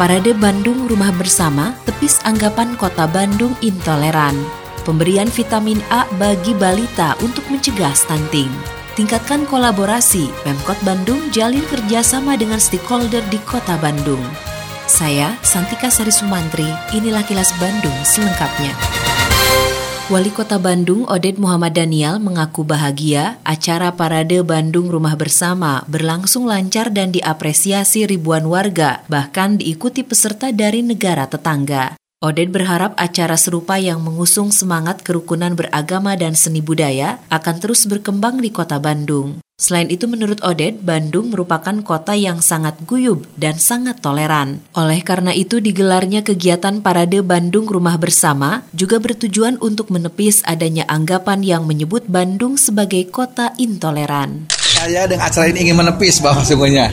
Parade Bandung Rumah Bersama tepis anggapan kota Bandung intoleran. Pemberian vitamin A bagi balita untuk mencegah stunting. Tingkatkan kolaborasi, Pemkot Bandung jalin kerjasama dengan stakeholder di kota Bandung. Saya, Santika Sari Sumantri, inilah kilas Bandung selengkapnya. Wali Kota Bandung Oded Muhammad Daniel mengaku bahagia acara Parade Bandung Rumah Bersama berlangsung lancar dan diapresiasi ribuan warga, bahkan diikuti peserta dari negara tetangga. Oded berharap acara serupa yang mengusung semangat kerukunan beragama dan seni budaya akan terus berkembang di kota Bandung. Selain itu menurut Oded, Bandung merupakan kota yang sangat guyub dan sangat toleran. Oleh karena itu digelarnya kegiatan Parade Bandung Rumah Bersama juga bertujuan untuk menepis adanya anggapan yang menyebut Bandung sebagai kota intoleran. Saya dengan acara ini ingin menepis bahwa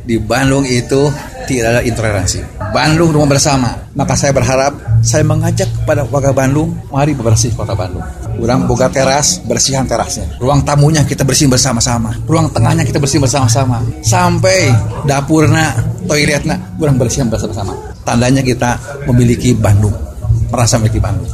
di Bandung itu tidak ada intoleransi. Bandung rumah bersama. Maka saya berharap saya mengajak kepada warga Bandung, mari bersih kota Bandung. Kurang buka teras, bersihan terasnya. Ruang tamunya kita bersih bersama-sama. Ruang tengahnya kita bersih bersama-sama. Sampai dapurna, toiletnya, kurang bersihan bersama-sama. Tandanya kita memiliki Bandung, merasa memiliki Bandung.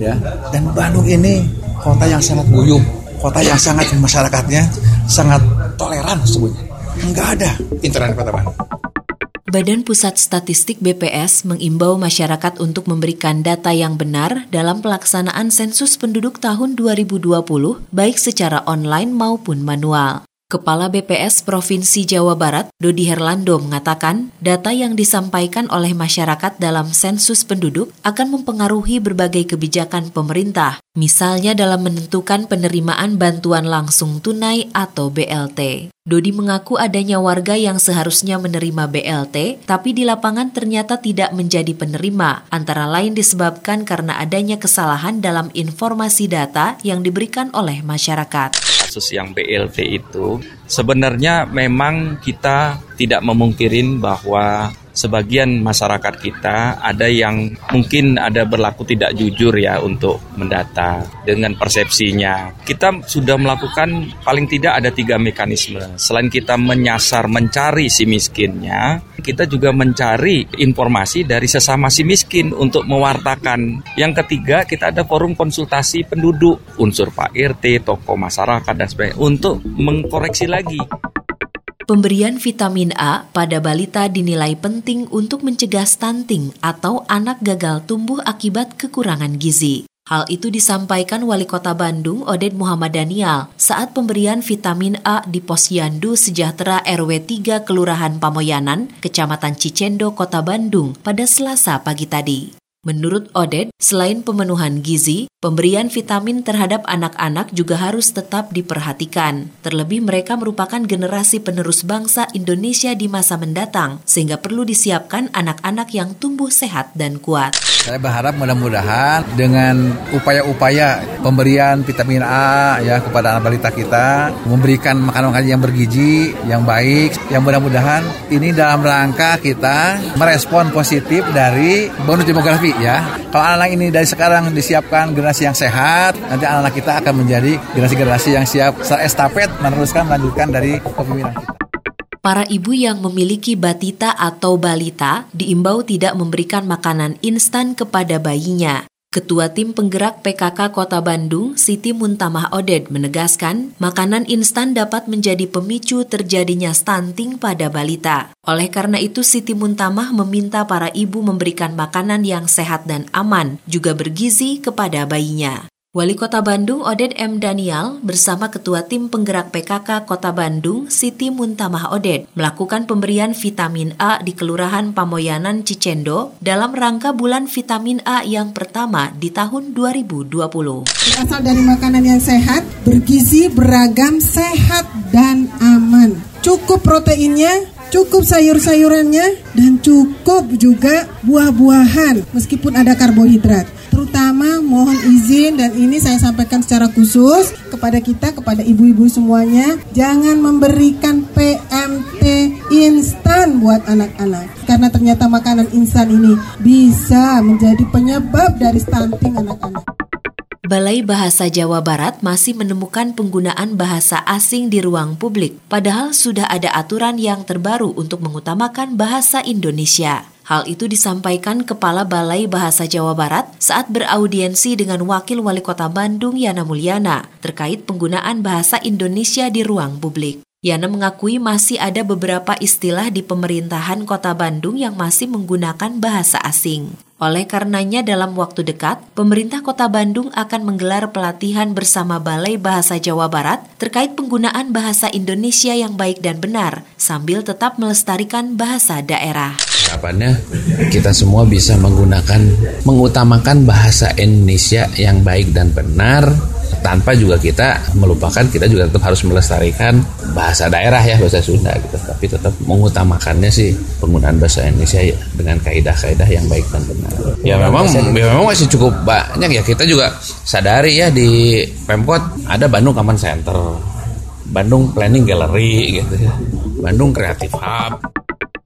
Ya, dan Bandung ini kota yang sangat guyup, kota yang sangat masyarakatnya sangat toleran sebetulnya. Enggak ada internet kota Bandung. Badan Pusat Statistik BPS mengimbau masyarakat untuk memberikan data yang benar dalam pelaksanaan sensus penduduk tahun 2020, baik secara online maupun manual. Kepala BPS Provinsi Jawa Barat, Dodi Herlando mengatakan, data yang disampaikan oleh masyarakat dalam sensus penduduk akan mempengaruhi berbagai kebijakan pemerintah, misalnya dalam menentukan penerimaan bantuan langsung tunai atau BLT. Dodi mengaku adanya warga yang seharusnya menerima BLT, tapi di lapangan ternyata tidak menjadi penerima, antara lain disebabkan karena adanya kesalahan dalam informasi data yang diberikan oleh masyarakat. Kasus yang BLT itu sebenarnya memang kita tidak memungkirin bahwa sebagian masyarakat kita ada yang mungkin ada berlaku tidak jujur ya untuk mendata dengan persepsinya. Kita sudah melakukan paling tidak ada tiga mekanisme. Selain kita menyasar mencari si miskinnya, kita juga mencari informasi dari sesama si miskin untuk mewartakan. Yang ketiga kita ada forum konsultasi penduduk, unsur Pak RT, tokoh masyarakat dan sebagainya untuk mengkoreksi lagi. Pemberian vitamin A pada balita dinilai penting untuk mencegah stunting atau anak gagal tumbuh akibat kekurangan gizi. Hal itu disampaikan Wali Kota Bandung Oded Muhammad Daniel saat pemberian vitamin A di Posyandu Sejahtera RW 3 Kelurahan Pamoyanan, Kecamatan Cicendo, Kota Bandung pada Selasa pagi tadi. Menurut Oded, selain pemenuhan gizi, pemberian vitamin terhadap anak-anak juga harus tetap diperhatikan. Terlebih mereka merupakan generasi penerus bangsa Indonesia di masa mendatang, sehingga perlu disiapkan anak-anak yang tumbuh sehat dan kuat. Saya berharap mudah-mudahan dengan upaya-upaya pemberian vitamin A ya kepada anak balita kita, memberikan makanan-makanan yang bergizi, yang baik, yang mudah-mudahan ini dalam rangka kita merespon positif dari bonus demografi ya. Kalau anak-anak ini dari sekarang disiapkan generasi yang sehat, nanti anak-anak kita akan menjadi generasi-generasi yang siap secara estafet meneruskan melanjutkan dari kepemimpinan kita. Para ibu yang memiliki batita atau balita diimbau tidak memberikan makanan instan kepada bayinya. Ketua Tim Penggerak PKK Kota Bandung, Siti Muntamah Oded, menegaskan makanan instan dapat menjadi pemicu terjadinya stunting pada balita. Oleh karena itu, Siti Muntamah meminta para ibu memberikan makanan yang sehat dan aman, juga bergizi kepada bayinya. Wali Kota Bandung Oded M. Daniel bersama Ketua Tim Penggerak PKK Kota Bandung Siti Muntamah Oded melakukan pemberian vitamin A di Kelurahan Pamoyanan Cicendo dalam rangka bulan vitamin A yang pertama di tahun 2020. Berasal dari makanan yang sehat, bergizi, beragam, sehat, dan aman. Cukup proteinnya, cukup sayur-sayurannya, dan cukup juga buah-buahan meskipun ada karbohidrat. Terutama mohon izin dan ini saya sampaikan secara khusus kepada kita, kepada ibu-ibu semuanya, jangan memberikan PMT instan buat anak-anak. Karena ternyata makanan instan ini bisa menjadi penyebab dari stunting anak-anak. Balai Bahasa Jawa Barat masih menemukan penggunaan bahasa asing di ruang publik, padahal sudah ada aturan yang terbaru untuk mengutamakan bahasa Indonesia. Hal itu disampaikan Kepala Balai Bahasa Jawa Barat saat beraudiensi dengan Wakil Wali Kota Bandung Yana Mulyana terkait penggunaan bahasa Indonesia di ruang publik. Yana mengakui masih ada beberapa istilah di pemerintahan Kota Bandung yang masih menggunakan bahasa asing. Oleh karenanya dalam waktu dekat, pemerintah Kota Bandung akan menggelar pelatihan bersama Balai Bahasa Jawa Barat terkait penggunaan bahasa Indonesia yang baik dan benar, sambil tetap melestarikan bahasa daerah. Harapannya kita semua bisa menggunakan, mengutamakan bahasa Indonesia yang baik dan benar, tanpa juga kita melupakan kita juga tetap harus melestarikan bahasa daerah ya bahasa Sunda gitu. Tapi tetap mengutamakannya sih penggunaan bahasa Indonesia ya, dengan kaidah-kaidah yang baik dan benar. Ya memang ya memang masih cukup banyak ya. Kita juga sadari ya di Pemkot ada Bandung Common Center Bandung Planning Gallery gitu ya Bandung Creative Hub.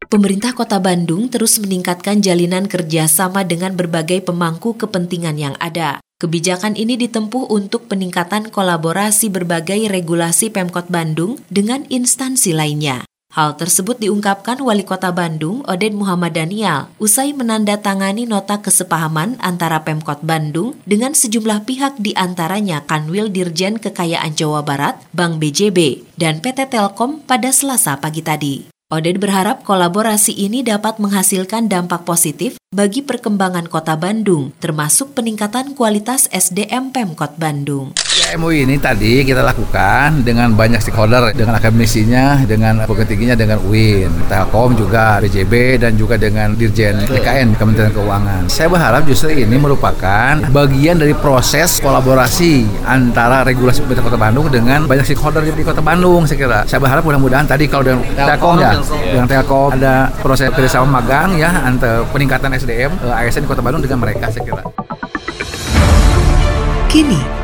Pemerintah Kota Bandung terus meningkatkan jalinan kerjasama dengan berbagai pemangku kepentingan yang ada. Kebijakan ini ditempuh untuk peningkatan kolaborasi berbagai regulasi Pemkot Bandung dengan instansi lainnya. Hal tersebut diungkapkan Wali Kota Bandung, Oden Muhammad Daniel, usai menandatangani nota kesepahaman antara Pemkot Bandung dengan sejumlah pihak di antaranya Kanwil Dirjen Kekayaan Jawa Barat, Bank BJB, dan PT Telkom pada Selasa pagi tadi. Oden berharap kolaborasi ini dapat menghasilkan dampak positif bagi perkembangan kota Bandung, termasuk peningkatan kualitas SDM Pemkot Bandung. Ya, MOU ini tadi kita lakukan dengan banyak stakeholder, dengan akademisinya, dengan petingginya, dengan UIN, Telkom juga, BJB, dan juga dengan Dirjen PKN, Kementerian Keuangan. Saya berharap justru ini merupakan bagian dari proses kolaborasi antara regulasi pemerintah Kota Bandung dengan banyak stakeholder di Kota Bandung, saya kira. Saya berharap mudah-mudahan tadi kalau dengan Telkom ya, dengan Telkom ada proses kerjasama magang ya, antara peningkatan SDM eh, ASN di Kota Bandung dengan mereka, saya kira. Kini,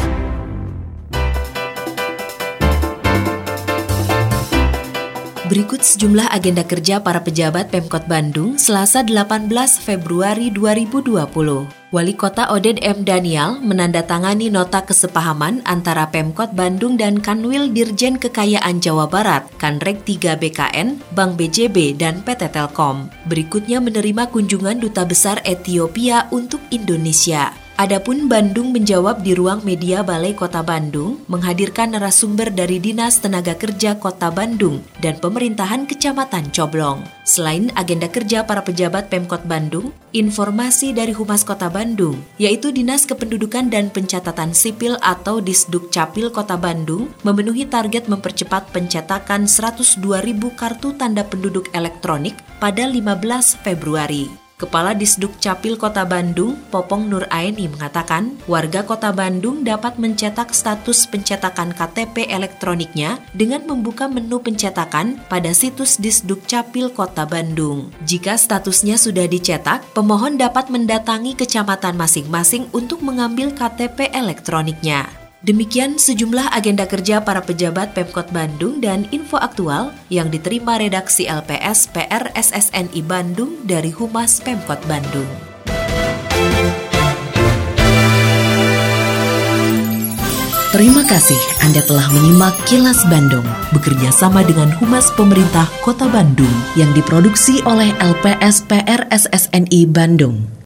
Berikut sejumlah agenda kerja para pejabat Pemkot Bandung Selasa 18 Februari 2020. Wali Kota Oden M. Daniel menandatangani nota kesepahaman antara Pemkot Bandung dan Kanwil Dirjen Kekayaan Jawa Barat, Kanrek 3 BKN, Bank BJB, dan PT Telkom. Berikutnya menerima kunjungan Duta Besar Ethiopia untuk Indonesia. Adapun Bandung menjawab di ruang media Balai Kota Bandung menghadirkan narasumber dari Dinas Tenaga Kerja Kota Bandung dan Pemerintahan Kecamatan Coblong. Selain agenda kerja para pejabat Pemkot Bandung, informasi dari Humas Kota Bandung, yaitu Dinas Kependudukan dan Pencatatan Sipil atau Disduk Capil Kota Bandung, memenuhi target mempercepat pencetakan 102.000 kartu tanda penduduk elektronik pada 15 Februari. Kepala Disduk Capil Kota Bandung, Popong Nur Aini mengatakan, warga Kota Bandung dapat mencetak status pencetakan KTP elektroniknya dengan membuka menu pencetakan pada situs Disduk Capil Kota Bandung. Jika statusnya sudah dicetak, pemohon dapat mendatangi kecamatan masing-masing untuk mengambil KTP elektroniknya. Demikian sejumlah agenda kerja para pejabat Pemkot Bandung dan info aktual yang diterima redaksi LPS PR SSNI Bandung dari Humas Pemkot Bandung. Terima kasih Anda telah menyimak Kilas Bandung bekerja sama dengan Humas Pemerintah Kota Bandung yang diproduksi oleh LPS PR SSNI Bandung.